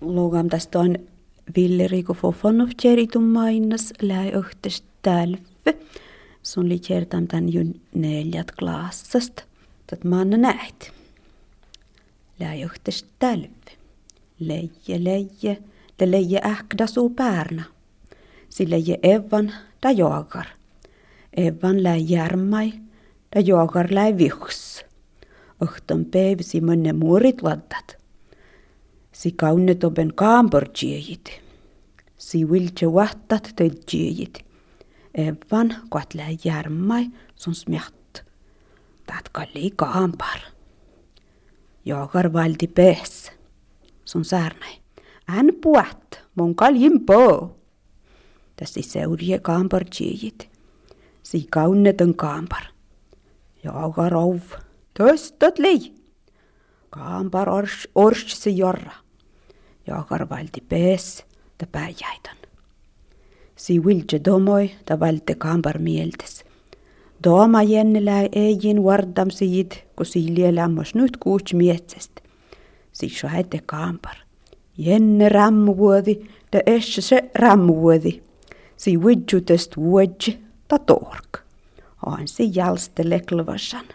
logam tästä on Villeriku Fofonov tjeritum mainas läi öhtes tälve. Sun li tjertam tän ju neljät klaassast. Tät manna näit. Läi öhtes tälve. Leije, leije, le leije ähkda suu päärna. Sille je evan da joogar. Evan läi järmai, da joogar läi vihuks. Õhtun päivsi mõne muurit laddat. Si kaunet oben kaambortjiejit. Si viltse vahtat töidjiejit. Evan koht läi järmai sun smjatt. Taat kalli kaampar. Joogar valdi pees. Sun saarnai. Än puat, mun kaljin poo. Tässä seurje kaambortjiejit. Si kaunet on kaampar. Joogar ov. Tõstad lei. Kaampar ors, ors se jorra ja karvalti pees ta päijäidan. Si vilje domoi ta valte kampar mieltes. Doma jennelä eijin vardam siid, kun silje lämmös nyt kuuts mietsest. Si shaite kampar. Jenne rammuvuodi, ta esche se rammuvuodi. Si vidjutest vuodje ta tork. On si jalste leklvasan.